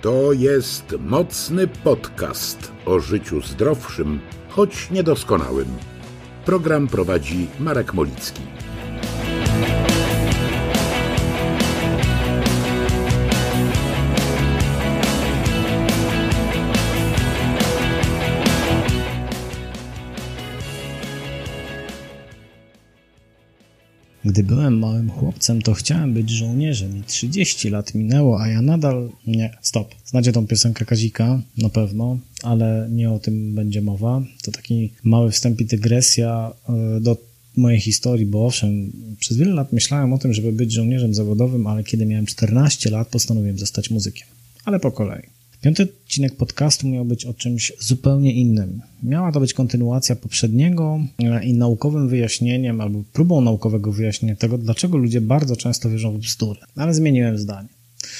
To jest mocny podcast o życiu zdrowszym, choć niedoskonałym. Program prowadzi Marek Molicki. Gdy byłem małym chłopcem, to chciałem być żołnierzem i 30 lat minęło, a ja nadal... Nie, stop. Znacie tą piosenkę Kazika? Na pewno, ale nie o tym będzie mowa. To taki mały wstęp i dygresja e, do mojej historii, bo owszem, przez wiele lat myślałem o tym, żeby być żołnierzem zawodowym, ale kiedy miałem 14 lat, postanowiłem zostać muzykiem. Ale po kolei. Piąty odcinek podcastu miał być o czymś zupełnie innym. Miała to być kontynuacja poprzedniego e, i naukowym wyjaśnieniem albo próbą naukowego wyjaśnienia tego, dlaczego ludzie bardzo często wierzą w bzdury. Ale zmieniłem zdanie.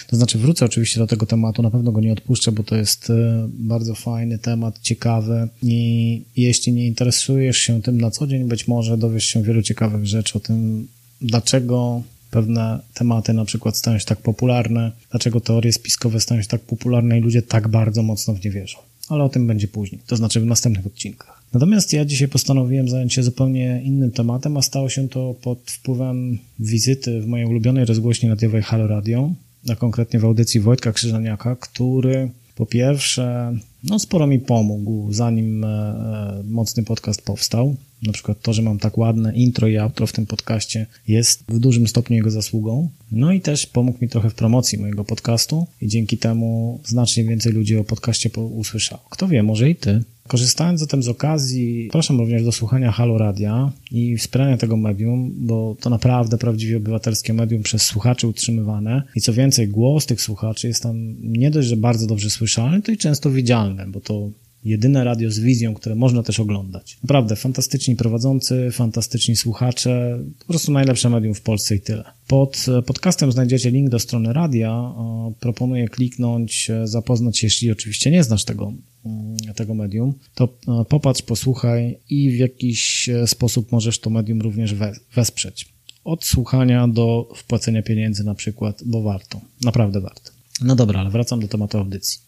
To znaczy, wrócę oczywiście do tego tematu, na pewno go nie odpuszczę, bo to jest e, bardzo fajny temat, ciekawy i jeśli nie interesujesz się tym na co dzień, być może dowiesz się wielu ciekawych rzeczy o tym, dlaczego pewne tematy na przykład stają się tak popularne, dlaczego teorie spiskowe stają się tak popularne i ludzie tak bardzo mocno w nie wierzą. Ale o tym będzie później, to znaczy w następnych odcinkach. Natomiast ja dzisiaj postanowiłem zająć się zupełnie innym tematem, a stało się to pod wpływem wizyty w mojej ulubionej rozgłośni radiowej Halo Radio, a konkretnie w audycji Wojtka Krzyżaniaka, który po pierwsze, no sporo mi pomógł, zanim e, e, mocny podcast powstał. Na przykład to, że mam tak ładne intro i outro w tym podcaście jest w dużym stopniu jego zasługą. No i też pomógł mi trochę w promocji mojego podcastu i dzięki temu znacznie więcej ludzi o podcaście usłyszało. Kto wie, może i ty. Korzystając zatem z okazji, proszę również do słuchania Halo Radia i wspierania tego medium, bo to naprawdę prawdziwie obywatelskie medium przez słuchaczy utrzymywane. I co więcej, głos tych słuchaczy jest tam nie dość, że bardzo dobrze słyszalny, to i często widzialny, bo to jedyne radio z wizją, które można też oglądać. Naprawdę, fantastyczni prowadzący, fantastyczni słuchacze, po prostu najlepsze medium w Polsce i tyle. Pod podcastem znajdziecie link do strony radia. Proponuję kliknąć, e, zapoznać się, jeśli oczywiście nie znasz tego, mm, tego medium, to e, popatrz, posłuchaj i w jakiś e, sposób możesz to medium również wesprzeć. Od słuchania do wpłacenia pieniędzy na przykład, bo warto, naprawdę warto. No dobra, ale wracam do tematu audycji.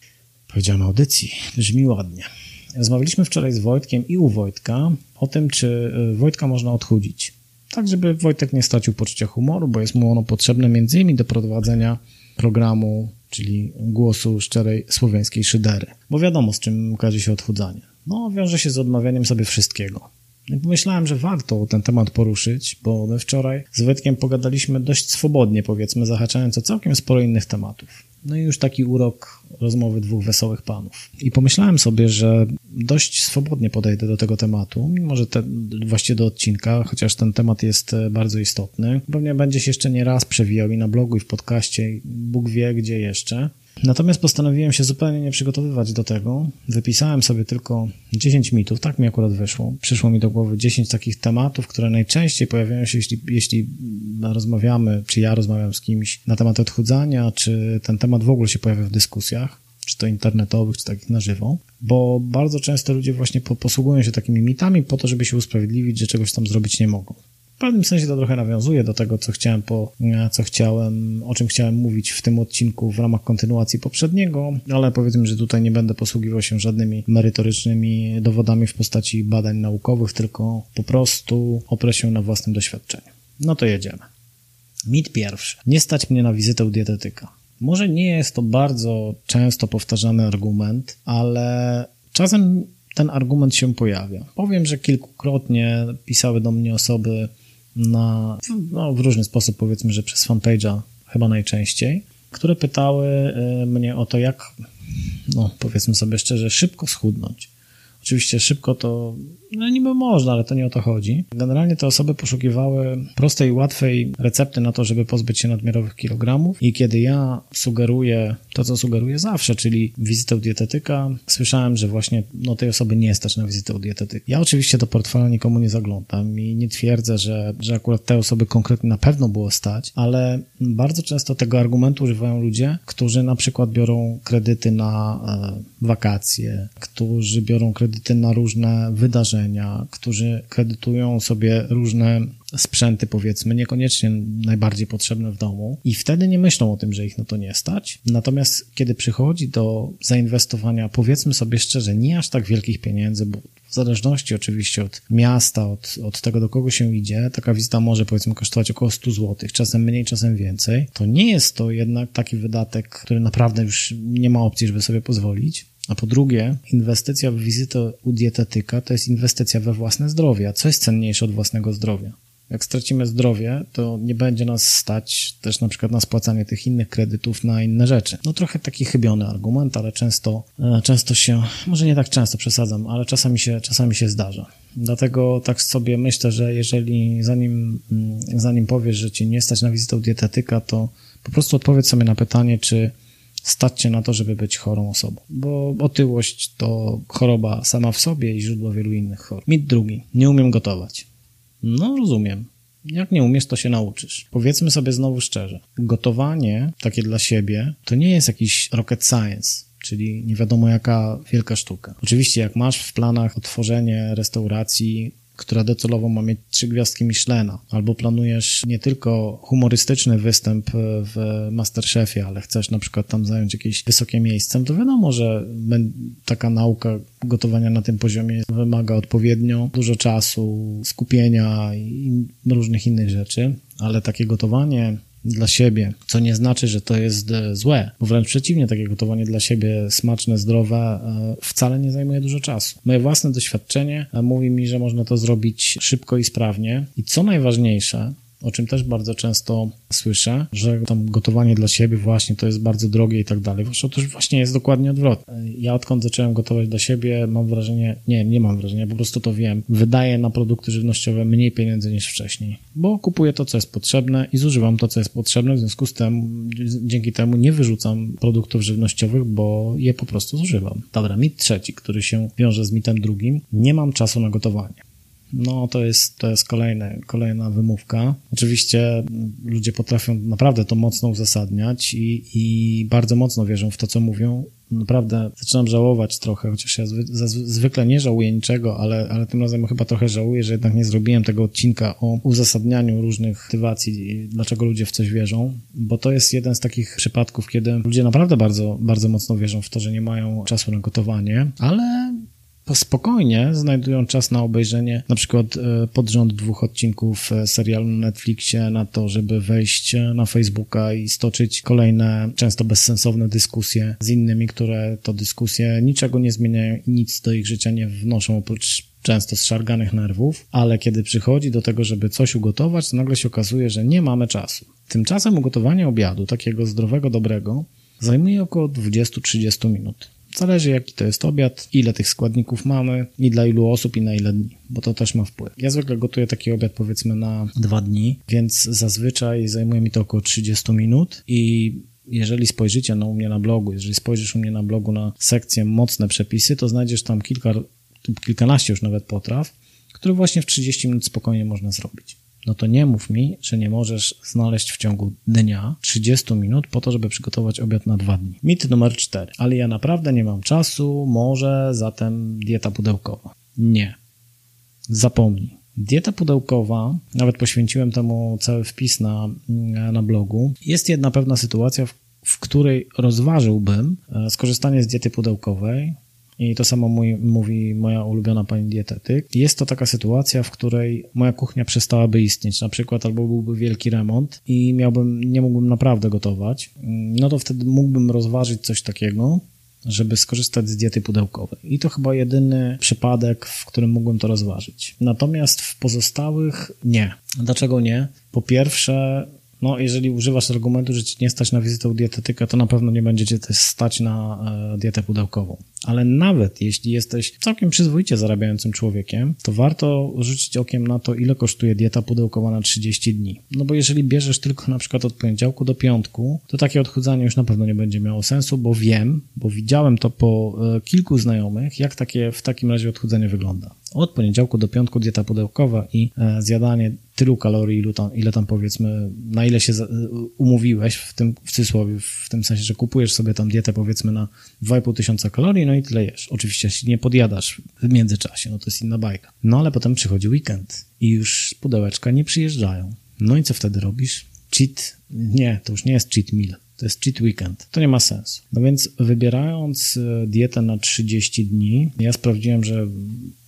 Powiedziałem audycji, brzmi ładnie. Rozmawialiśmy wczoraj z Wojtkiem i u Wojtka o tym, czy y, Wojtka można odchudzić. Tak, żeby Wojtek nie stracił poczucia humoru, bo jest mu ono potrzebne między innymi do prowadzenia programu, czyli głosu szczerej słowiańskiej szydery. Bo wiadomo, z czym każe się odchudzanie. No, wiąże się z odmawianiem sobie wszystkiego. I pomyślałem, że warto ten temat poruszyć, bo my wczoraj z Wojtkiem pogadaliśmy dość swobodnie, powiedzmy, zahaczając o całkiem sporo innych tematów. No i już taki urok rozmowy dwóch wesołych panów. I pomyślałem sobie, że dość swobodnie podejdę do tego tematu, mimo że te, właściwie do odcinka, chociaż ten temat jest e, bardzo istotny. Pewnie będzie się jeszcze nie raz przewijał i na blogu, i w podcaście, i Bóg wie gdzie jeszcze. Natomiast postanowiłem się zupełnie nie przygotowywać do tego. Wypisałem sobie tylko 10 mitów, tak mi akurat wyszło. Przyszło mi do głowy 10 takich tematów, które najczęściej pojawiają się, jeśli, jeśli rozmawiamy, czy ja rozmawiam z kimś na temat odchudzania, czy ten temat w ogóle się pojawia w dyskusjach, czy to internetowych, czy takich na żywo, bo bardzo często ludzie właśnie posługują się takimi mitami po to, żeby się usprawiedliwić, że czegoś tam zrobić nie mogą pewnym sensie to trochę nawiązuje do tego, co chciałem po, co chciałem, o czym chciałem mówić w tym odcinku w ramach kontynuacji poprzedniego, ale powiedzmy, że tutaj nie będę posługiwał się żadnymi merytorycznymi dowodami w postaci badań naukowych, tylko po prostu oprę się na własnym doświadczeniu. No to jedziemy. Mit pierwszy. Nie stać mnie na wizytę u dietetyka. Może nie jest to bardzo często powtarzany argument, ale czasem ten argument się pojawia. Powiem, że kilkukrotnie pisały do mnie osoby na, no, w różny sposób, powiedzmy, że przez fanpage'a chyba najczęściej, które pytały e, mnie o to, jak, no powiedzmy sobie szczerze, szybko schudnąć. Oczywiście szybko to no niby można, ale to nie o to chodzi. Generalnie te osoby poszukiwały prostej, łatwej recepty na to, żeby pozbyć się nadmiarowych kilogramów i kiedy ja sugeruję to, co sugeruję zawsze, czyli wizytę u dietetyka, słyszałem, że właśnie no, tej osoby nie stać na wizytę u dietetyka. Ja oczywiście do portfela nikomu nie zaglądam i nie twierdzę, że, że akurat te osoby konkretnie na pewno było stać, ale bardzo często tego argumentu używają ludzie, którzy na przykład biorą kredyty na e, wakacje, którzy biorą kredyty na różne wydarzenia, którzy kredytują sobie różne sprzęty, powiedzmy, niekoniecznie najbardziej potrzebne w domu i wtedy nie myślą o tym, że ich na to nie stać. Natomiast kiedy przychodzi do zainwestowania, powiedzmy sobie szczerze, nie aż tak wielkich pieniędzy, bo w zależności oczywiście od miasta, od, od tego, do kogo się idzie, taka wizyta może powiedzmy kosztować około 100 zł, czasem mniej, czasem więcej. To nie jest to jednak taki wydatek, który naprawdę już nie ma opcji, żeby sobie pozwolić. A po drugie, inwestycja w wizytę u dietetyka to jest inwestycja we własne zdrowie. A co jest cenniejsze od własnego zdrowia? Jak stracimy zdrowie, to nie będzie nas stać też na przykład na spłacanie tych innych kredytów na inne rzeczy. No trochę taki chybiony argument, ale często, e, często się, może nie tak często przesadzam, ale czasami się, czasami się zdarza. Dlatego tak sobie myślę, że jeżeli zanim, mm, zanim powiesz, że ci nie stać na wizytę u dietetyka, to po prostu odpowiedz sobie na pytanie, czy stać cię na to, żeby być chorą osobą. Bo otyłość to choroba sama w sobie i źródło wielu innych chorób. Mit drugi. Nie umiem gotować. No, rozumiem. Jak nie umiesz, to się nauczysz. Powiedzmy sobie znowu szczerze. Gotowanie takie dla siebie to nie jest jakiś rocket science czyli nie wiadomo jaka wielka sztuka. Oczywiście, jak masz w planach otworzenie restauracji, która docelowo ma mieć trzy gwiazdki Michelena, albo planujesz nie tylko humorystyczny występ w Masterchefie, ale chcesz na przykład tam zająć jakieś wysokie miejsce, to wiadomo, że taka nauka gotowania na tym poziomie wymaga odpowiednio dużo czasu, skupienia i różnych innych rzeczy, ale takie gotowanie dla siebie, co nie znaczy, że to jest e, złe, bo wręcz przeciwnie, takie gotowanie dla siebie smaczne, zdrowe e, wcale nie zajmuje dużo czasu. Moje własne doświadczenie e, mówi mi, że można to zrobić szybko i sprawnie i co najważniejsze, o czym też bardzo często słyszę, że tam gotowanie dla siebie właśnie to jest bardzo drogie i tak dalej. Otóż właśnie jest dokładnie odwrotnie. Ja odkąd zacząłem gotować dla siebie, mam wrażenie, nie, nie mam wrażenia, po prostu to wiem, wydaję na produkty żywnościowe mniej pieniędzy niż wcześniej, bo kupuję to, co jest potrzebne i zużywam to, co jest potrzebne, w związku z tym, dzięki temu nie wyrzucam produktów żywnościowych, bo je po prostu zużywam. Dobra, mit trzeci, który się wiąże z mitem drugim, nie mam czasu na gotowanie. No, to jest, to jest kolejne, kolejna wymówka. Oczywiście ludzie potrafią naprawdę to mocno uzasadniać i, i bardzo mocno wierzą w to, co mówią. Naprawdę zaczynam żałować trochę, chociaż ja zwy, zwykle nie żałuję niczego, ale, ale tym razem chyba trochę żałuję, że jednak nie zrobiłem tego odcinka o uzasadnianiu różnych motywacji, dlaczego ludzie w coś wierzą, bo to jest jeden z takich przypadków, kiedy ludzie naprawdę bardzo, bardzo mocno wierzą w to, że nie mają czasu na gotowanie, ale spokojnie znajdują czas na obejrzenie na przykład e, pod rząd dwóch odcinków e, serialu na Netflixie na to, żeby wejść e, na Facebooka i stoczyć kolejne, często bezsensowne dyskusje z innymi, które to dyskusje niczego nie zmieniają i nic do ich życia nie wnoszą oprócz często zszarganych nerwów, ale kiedy przychodzi do tego, żeby coś ugotować, to nagle się okazuje, że nie mamy czasu. Tymczasem ugotowanie obiadu, takiego zdrowego, dobrego, zajmuje około 20-30 minut. Zależy jaki to jest obiad, ile tych składników mamy i dla ilu osób i na ile dni, bo to też ma wpływ. Ja zwykle gotuję taki obiad powiedzmy na dwa dni, więc zazwyczaj zajmuje mi to około 30 minut i jeżeli spojrzycie no, u mnie na blogu, jeżeli spojrzysz u mnie na blogu na sekcję mocne przepisy, to znajdziesz tam kilka, kilkanaście już nawet potraw, które właśnie w 30 minut spokojnie można zrobić no to nie mów mi, że nie możesz znaleźć w ciągu dnia 30 minut po to, żeby przygotować obiad na dwa dni. Mit numer 4. Ale ja naprawdę nie mam czasu, może zatem dieta pudełkowa. Nie. Zapomnij. Dieta pudełkowa, nawet poświęciłem temu cały wpis na, na blogu, jest jedna pewna sytuacja, w, w której rozważyłbym e, skorzystanie z diety pudełkowej, i to samo mój, mówi moja ulubiona pani dietetyk. Jest to taka sytuacja, w której moja kuchnia przestałaby istnieć, na przykład albo byłby wielki remont i miałbym, nie mógłbym naprawdę gotować, no to wtedy mógłbym rozważyć coś takiego, żeby skorzystać z diety pudełkowej. I to chyba jedyny przypadek, w którym mógłbym to rozważyć. Natomiast w pozostałych nie. Dlaczego nie? Po pierwsze, no, jeżeli używasz argumentu, że ci nie stać na wizytę u dietetyka, to na pewno nie będziecie też stać na e, dietę pudełkową. Ale nawet jeśli jesteś całkiem przyzwoicie zarabiającym człowiekiem, to warto rzucić okiem na to, ile kosztuje dieta pudełkowa na 30 dni. No bo jeżeli bierzesz tylko na przykład od poniedziałku do piątku, to takie odchudzanie już na pewno nie będzie miało sensu, bo wiem, bo widziałem to po e, kilku znajomych, jak takie w takim razie odchudzanie wygląda. Od poniedziałku do piątku dieta pudełkowa i e, zjadanie tylu kalorii, ilu tam, ile tam powiedzmy, na ile się umówiłeś w tym, w cudzysłowie, w tym sensie, że kupujesz sobie tam dietę powiedzmy na 2,5 tysiąca kalorii, no i tyle jesz. Oczywiście się nie podjadasz w międzyczasie, no to jest inna bajka. No ale potem przychodzi weekend i już pudełeczka nie przyjeżdżają. No i co wtedy robisz? Cheat, nie, to już nie jest cheat meal, to jest cheat weekend. To nie ma sensu. No więc wybierając e, dietę na 30 dni, ja sprawdziłem, że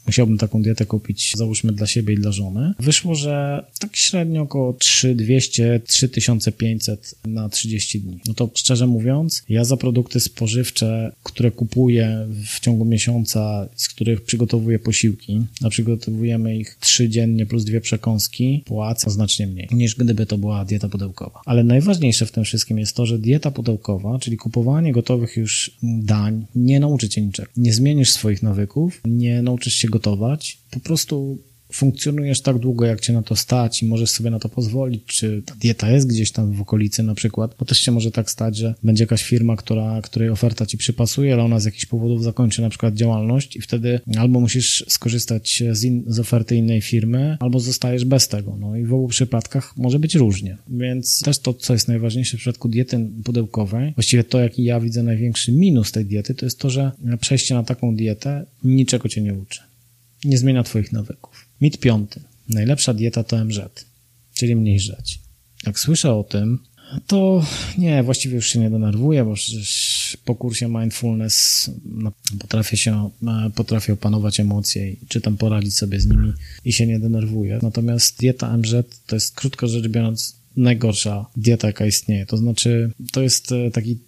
musiałbym taką dietę kupić, załóżmy dla siebie i dla żony, wyszło, że tak średnio około 3200, 3500 na 30 dni. No to szczerze mówiąc, ja za produkty spożywcze, które kupuję w ciągu miesiąca, z których przygotowuję posiłki, a przygotowujemy ich 3 dziennie plus dwie przekąski, płacę znacznie mniej niż gdyby to była dieta pudełkowa. Ale najważniejsze w tym wszystkim jest to, że dieta pudełkowa, czyli kupowanie gotowych już dań, nie nauczy cię niczego. Nie zmienisz swoich nawyków, nie nauczysz się gotować. Po prostu funkcjonujesz tak długo, jak cię na to stać i możesz sobie na to pozwolić, czy ta dieta jest gdzieś tam w okolicy na przykład, bo też się może tak stać, że będzie jakaś firma, która, której oferta ci przypasuje, ale ona z jakichś powodów zakończy na przykład działalność i wtedy albo musisz skorzystać z, in, z oferty innej firmy, albo zostajesz bez tego. No i w obu przypadkach może być różnie. Więc też to, co jest najważniejsze w przypadku diety pudełkowej, właściwie to, jaki ja widzę największy minus tej diety, to jest to, że przejście na taką dietę niczego cię nie uczy nie zmienia Twoich nawyków. Mit piąty. Najlepsza dieta to MZ, czyli mniej żreć. Jak słyszę o tym, to nie, właściwie już się nie denerwuję, bo przecież po kursie mindfulness no, potrafię się, potrafię opanować emocje i czy tam poradzić sobie z nimi i się nie denerwuję. Natomiast dieta MZ to jest, krótko rzecz biorąc, najgorsza dieta, jaka istnieje. To znaczy, to jest e, taki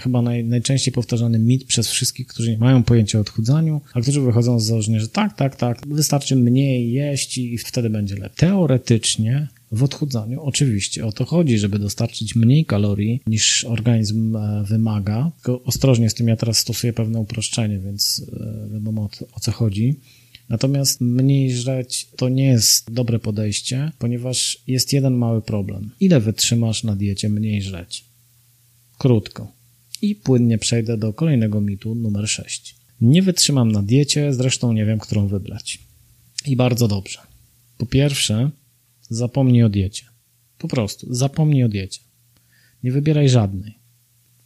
chyba naj, najczęściej powtarzany mit przez wszystkich, którzy nie mają pojęcia o odchudzaniu, a którzy wychodzą z założenia, że tak, tak, tak, wystarczy mniej jeść i wtedy będzie lepiej. Teoretycznie w odchudzaniu oczywiście o to chodzi, żeby dostarczyć mniej kalorii niż organizm e, wymaga. Tylko ostrożnie z tym ja teraz stosuję pewne uproszczenie, więc e, wiadomo o co chodzi. Natomiast mniej żreć to nie jest dobre podejście, ponieważ jest jeden mały problem. Ile wytrzymasz na diecie mniej żreć? Krótko. I płynnie przejdę do kolejnego mitu, numer 6. Nie wytrzymam na diecie, zresztą nie wiem, którą wybrać. I bardzo dobrze. Po pierwsze, zapomnij o diecie. Po prostu, zapomnij o diecie. Nie wybieraj żadnej.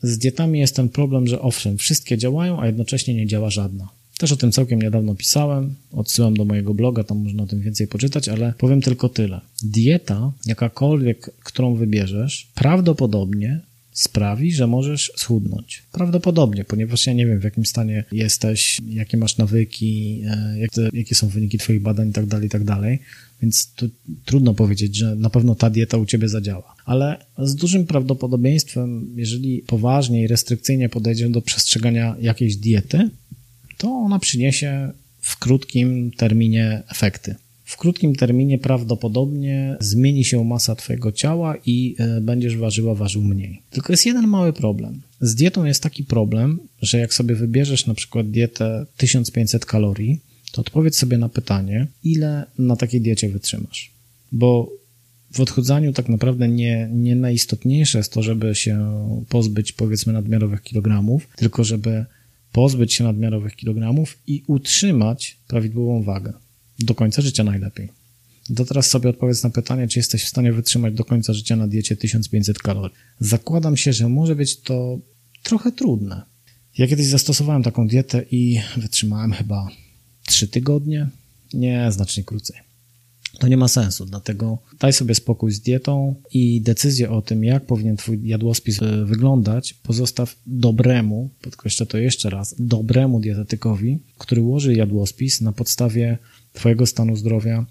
Z dietami jest ten problem, że owszem, wszystkie działają, a jednocześnie nie działa żadna. Też o tym całkiem niedawno pisałem, odsyłam do mojego bloga, tam można o tym więcej poczytać, ale powiem tylko tyle. Dieta, jakakolwiek, którą wybierzesz, prawdopodobnie sprawi, że możesz schudnąć. Prawdopodobnie, ponieważ ja nie wiem, w jakim stanie jesteś, jakie masz nawyki, e, jak jakie są wyniki Twoich badań itd., tak itd., tak więc tu trudno powiedzieć, że na pewno ta dieta u Ciebie zadziała. Ale z dużym prawdopodobieństwem, jeżeli poważnie i restrykcyjnie podejdziesz do przestrzegania jakiejś diety, to ona przyniesie w krótkim terminie efekty. W krótkim terminie prawdopodobnie zmieni się masa Twojego ciała i e, będziesz ważyła, ważył mniej. Tylko jest jeden mały problem. Z dietą jest taki problem, że jak sobie wybierzesz na przykład dietę 1500 kalorii, to odpowiedz sobie na pytanie, ile na takiej diecie wytrzymasz. Bo w odchudzaniu tak naprawdę nie, nie najistotniejsze jest to, żeby się pozbyć powiedzmy nadmiarowych kilogramów, tylko żeby pozbyć się nadmiarowych kilogramów i utrzymać prawidłową wagę. Do końca życia najlepiej. To teraz sobie odpowiedz na pytanie, czy jesteś w stanie wytrzymać do końca życia na diecie 1500 kalorii. Zakładam się, że może być to trochę trudne. Ja kiedyś zastosowałem taką dietę i wytrzymałem chyba 3 tygodnie. Nie, znacznie krócej to nie ma sensu. Dlatego daj sobie spokój z dietą i decyzję o tym, jak powinien Twój jadłospis e, wyglądać, pozostaw dobremu, podkreślę to jeszcze raz, dobremu dietetykowi, który ułoży jadłospis na podstawie Twojego stanu zdrowia,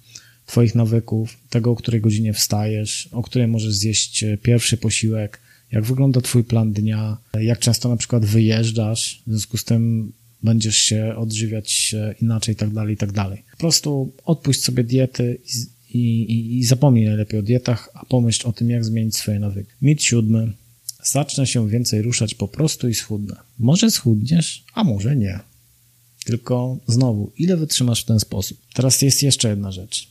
Twoich nawyków, tego, o której godzinie wstajesz, o której możesz zjeść e, pierwszy posiłek, jak wygląda Twój plan dnia, jak często na przykład wyjeżdżasz, w związku z tym będziesz się odżywiać inaczej tak dalej, tak dalej. Po prostu odpuść sobie diety i, i, i zapomnij najlepiej o dietach, a pomyśl o tym, jak zmienić swoje nawyki. Mit siódmy. Zacznę się więcej ruszać po prostu i schudnę. Może schudniesz, a może nie. Tylko znowu, ile wytrzymasz w ten sposób? Teraz jest jeszcze jedna rzecz.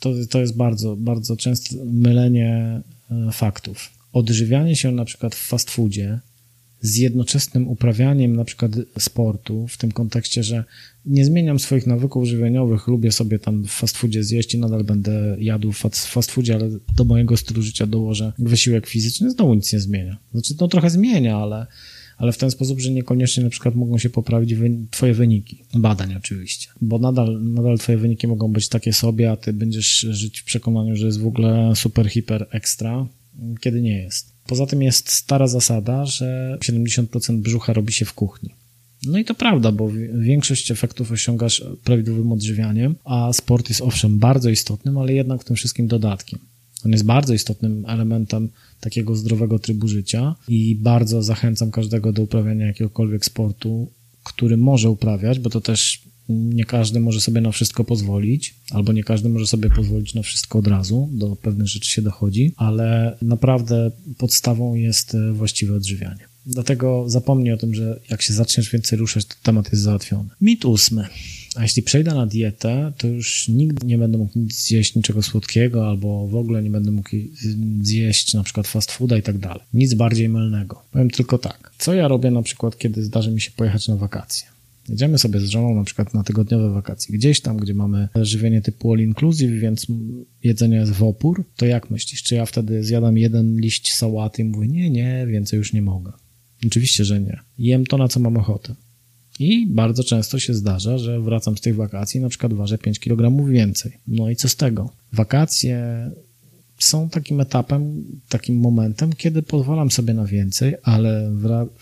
To, to jest bardzo, bardzo częste mylenie e, faktów. Odżywianie się na przykład w fast foodzie z jednoczesnym uprawianiem na przykład sportu, w tym kontekście, że nie zmieniam swoich nawyków żywieniowych, lubię sobie tam w fast foodzie zjeść i nadal będę jadł w fast foodzie, ale do mojego stylu życia dołożę wysiłek fizyczny, znowu nic nie zmienia. Znaczy, to trochę zmienia, ale ale w ten sposób, że niekoniecznie na przykład mogą się poprawić twoje wyniki. Badań oczywiście. Bo nadal, nadal twoje wyniki mogą być takie sobie, a ty będziesz żyć w przekonaniu, że jest w ogóle super, hiper, ekstra, kiedy nie jest. Poza tym jest stara zasada, że 70% brzucha robi się w kuchni. No i to prawda, bo większość efektów osiągasz prawidłowym odżywianiem, a sport jest owszem bardzo istotnym, ale jednak w tym wszystkim dodatkiem. On jest bardzo istotnym elementem takiego zdrowego trybu życia i bardzo zachęcam każdego do uprawiania jakiegokolwiek sportu, który może uprawiać, bo to też nie każdy może sobie na wszystko pozwolić, albo nie każdy może sobie pozwolić na wszystko od razu, do pewnych rzeczy się dochodzi, ale naprawdę podstawą jest e, właściwe odżywianie. Dlatego zapomnij o tym, że jak się zaczniesz więcej ruszać, to temat jest załatwiony. Mit ósmy. A jeśli przejdę na dietę, to już nigdy nie będę mógł zjeść niczego słodkiego, albo w ogóle nie będę mógł zjeść na przykład fast fooda i tak dalej. Nic bardziej mylnego. Powiem tylko tak. Co ja robię na przykład, kiedy zdarzy mi się pojechać na wakacje? Jedziemy sobie z żoną na przykład na tygodniowe wakacje, gdzieś tam, gdzie mamy żywienie typu all inclusive, więc jedzenie jest w opór, to jak myślisz, czy ja wtedy zjadam jeden liść sałaty i mówię, nie, nie, więcej już nie mogę. Oczywiście, że nie. Jem to, na co mam ochotę. I bardzo często się zdarza, że wracam z tych wakacji, na przykład ważę 5 kg więcej. No i co z tego? Wakacje są takim etapem, takim momentem, kiedy pozwalam sobie na więcej, ale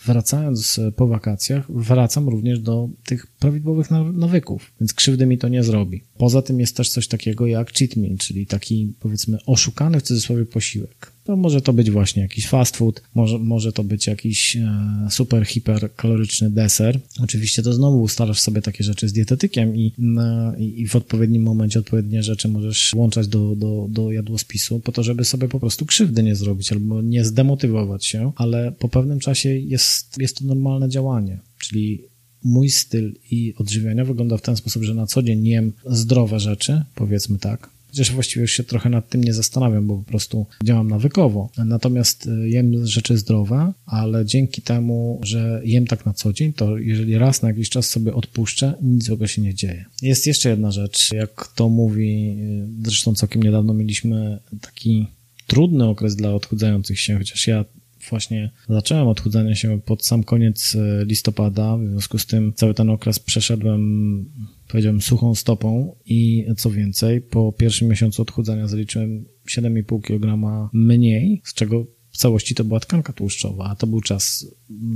wracając po wakacjach, wracam również do tych prawidłowych nawyków, więc krzywdy mi to nie zrobi. Poza tym jest też coś takiego jak cheat meal, czyli taki powiedzmy oszukany w cudzysłowie posiłek. To może to być właśnie jakiś fast food, może, może to być jakiś e, super, hiper kaloryczny deser. Oczywiście to znowu ustalasz sobie takie rzeczy z dietetykiem i, e, i w odpowiednim momencie odpowiednie rzeczy możesz włączać do, do, do jadłospisu po to, żeby sobie po prostu krzywdy nie zrobić albo nie zdemotywować się, ale po pewnym czasie jest, jest to normalne działanie. Czyli mój styl i odżywiania wygląda w ten sposób, że na co dzień jem zdrowe rzeczy, powiedzmy tak, Chociaż właściwie już się trochę nad tym nie zastanawiam, bo po prostu działam nawykowo. Natomiast y, jem rzeczy zdrowe, ale dzięki temu, że jem tak na co dzień, to jeżeli raz na jakiś czas sobie odpuszczę, nic złego się nie dzieje. Jest jeszcze jedna rzecz, jak to mówi, y, zresztą całkiem niedawno mieliśmy taki trudny okres dla odchudzających się, chociaż ja właśnie zacząłem odchudzanie się pod sam koniec y, listopada, w związku z tym cały ten okres przeszedłem powiedziałem, suchą stopą i co więcej, po pierwszym miesiącu odchudzania zaliczyłem 7,5 kg mniej, z czego w całości to była tkanka tłuszczowa, a to był czas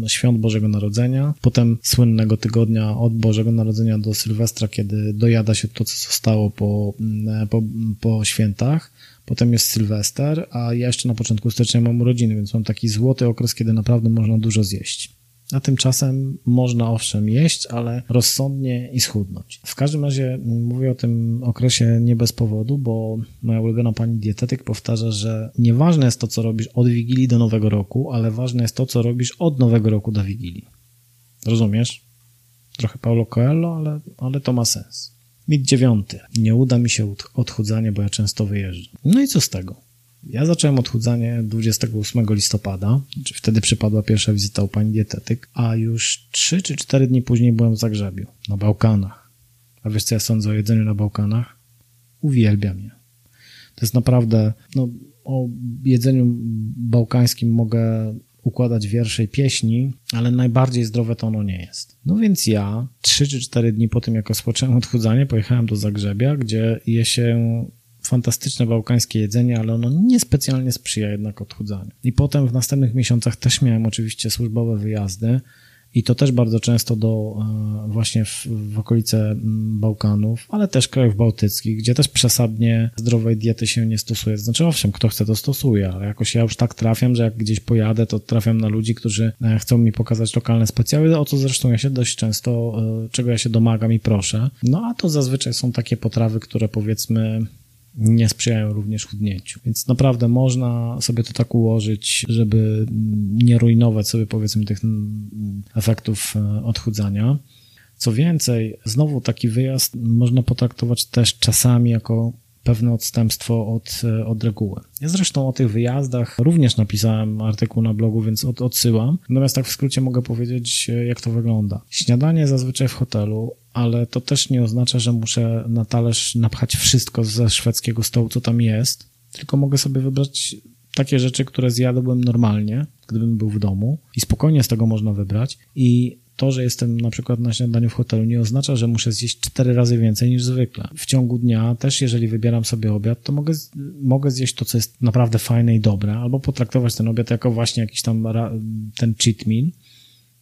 świąt Bożego Narodzenia, potem słynnego tygodnia od Bożego Narodzenia do Sylwestra, kiedy dojada się to, co zostało po, po, po świętach. Potem jest Sylwester, a ja jeszcze na początku stycznia mam urodziny, więc mam taki złoty okres, kiedy naprawdę można dużo zjeść. A tymczasem można owszem jeść, ale rozsądnie i schudnąć. W każdym razie mówię o tym okresie nie bez powodu, bo moja ulubiona pani dietetyk powtarza, że nieważne jest to, co robisz od Wigilii do Nowego Roku, ale ważne jest to, co robisz od Nowego Roku do Wigilii. Rozumiesz? Trochę Paulo Coelho, ale, ale to ma sens. Mit dziewiąty. Nie uda mi się odchudzanie, bo ja często wyjeżdżam. No i co z tego? Ja zacząłem odchudzanie 28 listopada, czy wtedy przypadła pierwsza wizyta u pani dietetyk, a już 3 czy 4 dni później byłem w Zagrzebiu, na Bałkanach. A wiesz co ja sądzę o jedzeniu na Bałkanach? Uwielbiam je. To jest naprawdę, no, o jedzeniu bałkańskim mogę układać wiersze i pieśni, ale najbardziej zdrowe to ono nie jest. No więc ja 3 czy 4 dni po tym, jak rozpocząłem odchudzanie, pojechałem do Zagrzebia, gdzie je się fantastyczne bałkańskie jedzenie, ale ono niespecjalnie sprzyja jednak odchudzaniu. I potem w następnych miesiącach też miałem oczywiście służbowe wyjazdy i to też bardzo często do e, właśnie w, w okolice Bałkanów, ale też krajów bałtyckich, gdzie też przesadnie zdrowej diety się nie stosuje. Znaczy owszem, kto chce to stosuje, ale jakoś ja już tak trafiam, że jak gdzieś pojadę, to trafiam na ludzi, którzy e, chcą mi pokazać lokalne specjały, o co zresztą ja się dość często, e, czego ja się domagam i proszę. No a to zazwyczaj są takie potrawy, które powiedzmy nie sprzyjają również chudnięciu. Więc naprawdę można sobie to tak ułożyć, żeby nie rujnować sobie powiedzmy tych efektów e, odchudzania. Co więcej, znowu taki wyjazd można potraktować też czasami jako pewne odstępstwo od, e, od reguły. Ja zresztą o tych wyjazdach również napisałem artykuł na blogu, więc od, odsyłam. Natomiast tak w skrócie mogę powiedzieć, e, jak to wygląda. Śniadanie zazwyczaj w hotelu, ale to też nie oznacza, że muszę na talerz napchać wszystko ze szwedzkiego stołu, co tam jest, tylko mogę sobie wybrać takie rzeczy, które zjadłbym normalnie, gdybym był w domu i spokojnie z tego można wybrać i to, że jestem na przykład na śniadaniu w hotelu, nie oznacza, że muszę zjeść cztery razy więcej niż zwykle. W ciągu dnia też, jeżeli wybieram sobie obiad, to mogę, mogę zjeść to, co jest naprawdę fajne i dobre, albo potraktować ten obiad jako właśnie jakiś tam ten cheat meal.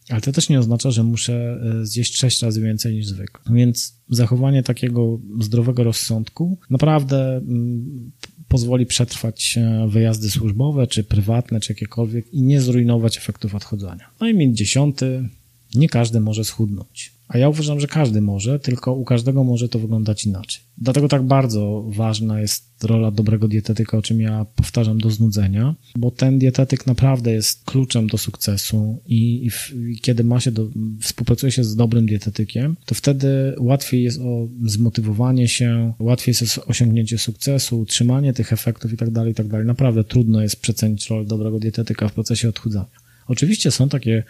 Ale to też nie oznacza, że muszę e, zjeść sześć razy więcej niż zwykle. Więc zachowanie takiego zdrowego rozsądku naprawdę mm, pozwoli przetrwać e, wyjazdy służbowe, czy prywatne, czy jakiekolwiek i nie zrujnować efektów odchodzenia. No i minut dziesiąty, nie każdy może schudnąć. A ja uważam, że każdy może, tylko u każdego może to wyglądać inaczej. Dlatego tak bardzo ważna jest rola dobrego dietetyka, o czym ja powtarzam do znudzenia, bo ten dietetyk naprawdę jest kluczem do sukcesu i, i, w, i kiedy ma się do, współpracuje się z dobrym dietetykiem, to wtedy łatwiej jest o zmotywowanie się, łatwiej jest osiągnięcie sukcesu, utrzymanie tych efektów i tak dalej, i tak dalej. Naprawdę trudno jest przecenić rolę dobrego dietetyka w procesie odchudzania. Oczywiście są takie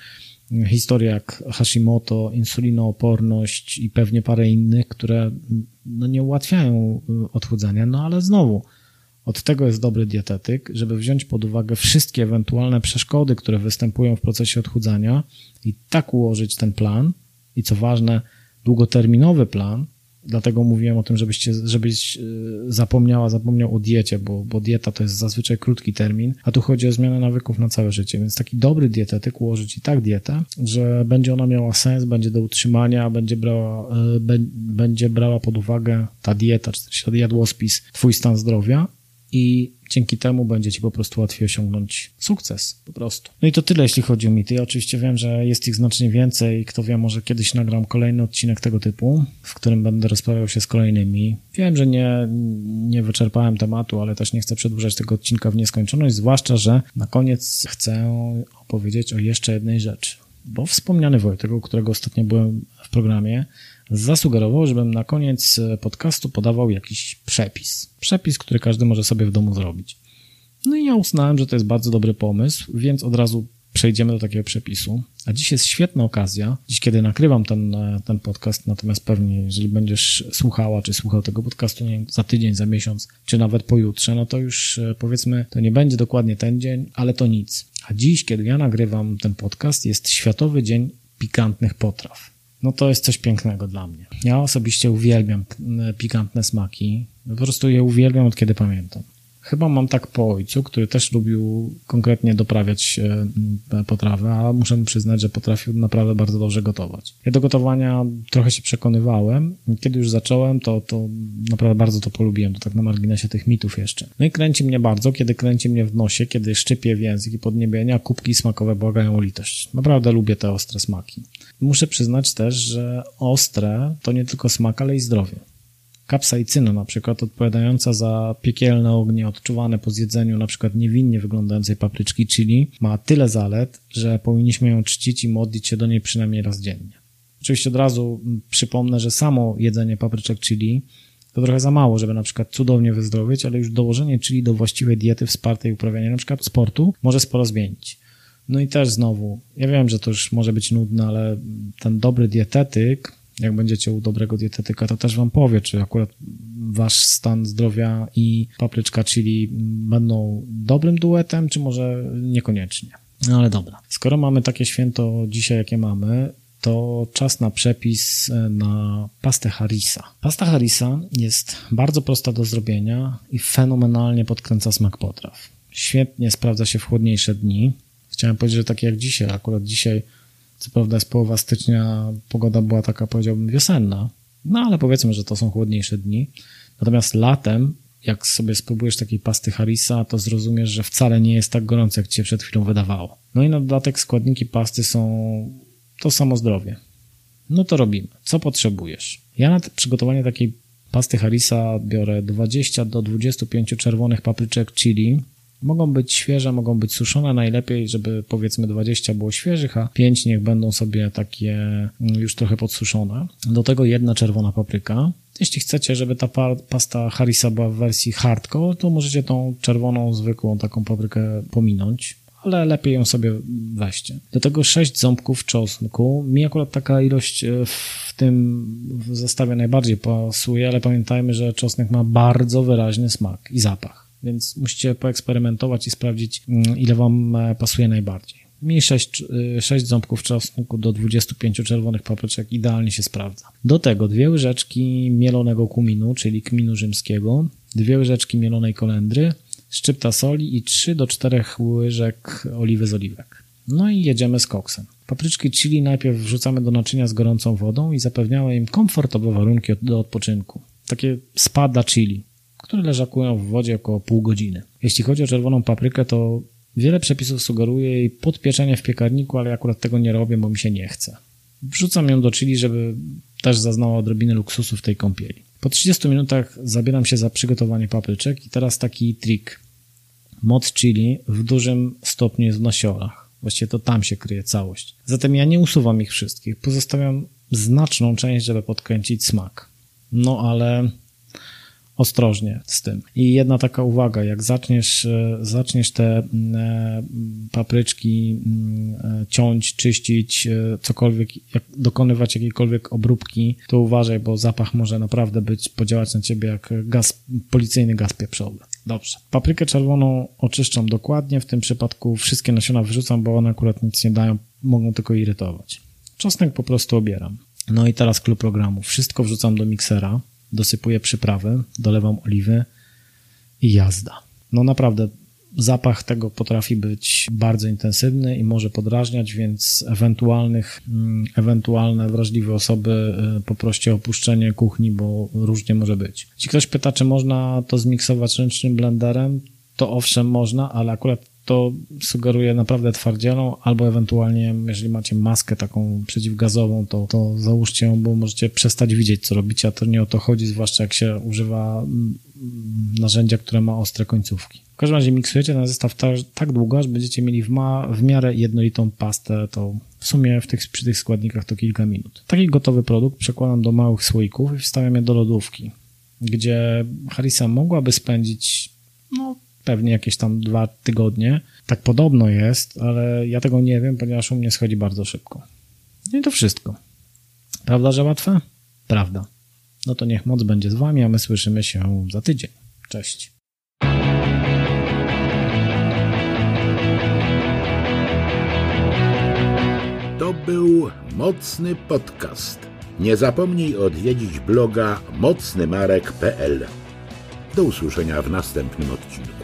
historie jak Hashimoto, insulinooporność i pewnie parę innych, które no, nie ułatwiają y, odchudzania, no ale znowu, od tego jest dobry dietetyk, żeby wziąć pod uwagę wszystkie ewentualne przeszkody, które występują w procesie odchudzania i tak ułożyć ten plan i co ważne, długoterminowy plan, Dlatego mówiłem o tym, żebyście, żebyś e, zapomniała, zapomniał o diecie, bo, bo dieta to jest zazwyczaj krótki termin, a tu chodzi o zmianę nawyków na całe życie, więc taki dobry dietetyk ułożyć i tak dietę, że będzie ona miała sens, będzie do utrzymania, będzie brała, e, będzie brała pod uwagę ta dieta, czy jadłospis, twój stan zdrowia i dzięki temu będzie ci po prostu łatwiej osiągnąć sukces, po prostu. No i to tyle, jeśli chodzi o mity. Ja oczywiście wiem, że jest ich znacznie więcej. Kto wie, może kiedyś nagram kolejny odcinek tego typu, w którym będę rozprawiał się z kolejnymi. Wiem, że nie, nie wyczerpałem tematu, ale też nie chcę przedłużać tego odcinka w nieskończoność, zwłaszcza, że na koniec chcę opowiedzieć o jeszcze jednej rzeczy. Bo wspomniany Wojtek, u którego ostatnio byłem w programie, zasugerował, żebym na koniec e, podcastu podawał jakiś przepis. Przepis, który każdy może sobie w domu zrobić. No i ja uznałem, że to jest bardzo dobry pomysł, więc od razu przejdziemy do takiego przepisu. A dziś jest świetna okazja, dziś kiedy nakrywam ten, e, ten podcast, natomiast pewnie jeżeli będziesz słuchała, czy słuchał tego podcastu nie, za tydzień, za miesiąc, czy nawet pojutrze, no to już e, powiedzmy, to nie będzie dokładnie ten dzień, ale to nic. A dziś, kiedy ja nagrywam ten podcast, jest Światowy Dzień Pikantnych Potraw no to jest coś pięknego dla mnie. Ja osobiście uwielbiam pikantne smaki. Po prostu je uwielbiam od kiedy pamiętam. Chyba mam tak po ojcu, który też lubił konkretnie doprawiać e, potrawę, a muszę mu przyznać, że potrafił naprawdę bardzo dobrze gotować. Ja do gotowania trochę się przekonywałem. Kiedy już zacząłem, to, to naprawdę bardzo to polubiłem. To tak na marginesie tych mitów jeszcze. No i kręci mnie bardzo, kiedy kręci mnie w nosie, kiedy szczypie w język i podniebienia, kubki smakowe błagają o litość. Naprawdę lubię te ostre smaki. Muszę przyznać też, że ostre to nie tylko smak, ale i zdrowie. Kapsaicyna na przykład, odpowiadająca za piekielne ognie odczuwane po zjedzeniu na przykład niewinnie wyglądającej papryczki chili, ma tyle zalet, że powinniśmy ją czcić i modlić się do niej przynajmniej raz dziennie. Oczywiście od razu przypomnę, że samo jedzenie papryczek chili to trochę za mało, żeby na przykład cudownie wyzdrowieć, ale już dołożenie chili do właściwej diety wspartej uprawiania na przykład sportu może sporo zmienić. No i też znowu, ja wiem, że to już może być nudne, ale ten dobry dietetyk jak będziecie u dobrego dietetyka, to też wam powie, czy akurat wasz stan zdrowia i papryczka chili będą dobrym duetem, czy może niekoniecznie. No ale dobra. Skoro mamy takie święto dzisiaj, jakie mamy, to czas na przepis e, na pastę Harisa. Pasta Harisa jest bardzo prosta do zrobienia i fenomenalnie podkręca smak potraw. Świetnie sprawdza się w chłodniejsze dni. Chciałem powiedzieć, że takie jak dzisiaj, akurat dzisiaj co prawda jest połowa stycznia, pogoda była taka, powiedziałbym, wiosenna, no ale powiedzmy, że to są chłodniejsze dni. Natomiast latem, jak sobie spróbujesz takiej pasty Harisa, to zrozumiesz, że wcale nie jest tak gorąco, jak ci się przed chwilą wydawało. No i na dodatek składniki pasty są to samo zdrowie. No to robimy. Co potrzebujesz? Ja na przygotowanie takiej pasty Harisa biorę 20 do 25 czerwonych papryczek chili, Mogą być świeże, mogą być suszone, najlepiej, żeby powiedzmy 20 było świeżych, a 5 niech będą sobie takie mm, już trochę podsuszone. Do tego jedna czerwona papryka, Jeśli chcecie, żeby ta pasta Harisa była w wersji hardcore, to możecie tą czerwoną, zwykłą taką paprykę pominąć, ale lepiej ją sobie weźcie. Do tego 6 ząbków czosnku. Mi akurat taka ilość e, w tym zestawie najbardziej pasuje, ale pamiętajmy, że czosnek ma bardzo wyraźny smak i zapach, więc musicie poeksperymentować i sprawdzić, mm, ile wam e, pasuje najbardziej. Mi 6, 6 ząbków czosnku do 25 czerwonych papryczek idealnie się sprawdza. Do tego dwie łyżeczki mielonego kuminu, czyli kminu rzymskiego, dwie łyżeczki mielonej kolendry, szczypta soli i 3 do 4 łyżek oliwy z oliwek. No i jedziemy z koksem. Papryczki chili najpierw wrzucamy do naczynia z gorącą wodą i zapewniamy im komfortowe warunki do odpoczynku. Takie spa dla chili, które leżakują w wodzie około pół godziny. Jeśli chodzi o czerwoną paprykę, to wiele przepisów sugeruje jej podpieczenie w piekarniku, ale akurat tego nie robię, bo mi się nie chce. Wrzucam ją do chili, żeby też zaznała odrobinę luksusu w tej kąpieli. Po 30 minutach zabieram się za przygotowanie papryczek i teraz taki trik. Moc chili w dużym stopniu jest w nasiorach. Właściwie to tam się kryje całość. Zatem ja nie usuwam ich wszystkich. Pozostawiam znaczną część, żeby podkręcić smak. No ale ostrożnie z tym. I jedna taka uwaga, jak zaczniesz, e, zaczniesz te mm, e, papryczki mm, e, ciąć, czyścić, cokolwiek, jak dokonywać jakiejkolwiek obróbki, to uważaj, bo zapach może naprawdę być, podziałać na ciebie jak gaz, policyjny gaz pieprzowy. Dobrze. Paprykę czerwoną oczyszczam dokładnie, w tym przypadku wszystkie nasiona wyrzucam, bo one akurat nic nie dają, mogą tylko irytować. Czosnek po prostu obieram. No i teraz klub programu. Wszystko wrzucam do miksera, dosypuję przyprawy, dolewam oliwy i jazda. No naprawdę, zapach tego potrafi być bardzo intensywny i może podrażniać, więc ewentualnych, mm, ewentualne wrażliwe osoby y, poproście o opuszczenie kuchni, bo różnie może być. Jeśli ktoś pyta, czy można to zmiksować ręcznym blenderem, to owszem można, ale akurat to sugeruje naprawdę twardzielą, albo ewentualnie, jeżeli macie maskę taką przeciwgazową, to, to załóżcie ją, bo możecie przestać widzieć, co robicie, a to nie o to chodzi, zwłaszcza jak się używa mm, narzędzia, które ma ostre końcówki. W każdym razie miksujecie ten zestaw tak, tak długo, aż będziecie mieli w, ma, w miarę jednolitą pastę, to w sumie w tych, przy tych składnikach to kilka minut. Taki gotowy produkt przekładam do małych słoików i wstawiam je do lodówki, gdzie Harisa mogłaby spędzić no, pewnie jakieś tam dwa tygodnie. Tak podobno jest, ale ja tego nie wiem, ponieważ u mnie schodzi bardzo szybko. No i to wszystko. Prawda, że łatwe? Prawda. No to niech moc będzie z wami, a my słyszymy się za tydzień. Cześć. To był mocny podcast. Nie zapomnij odwiedzić bloga mocnymarek.pl. Do usłyszenia w następnym odcinku.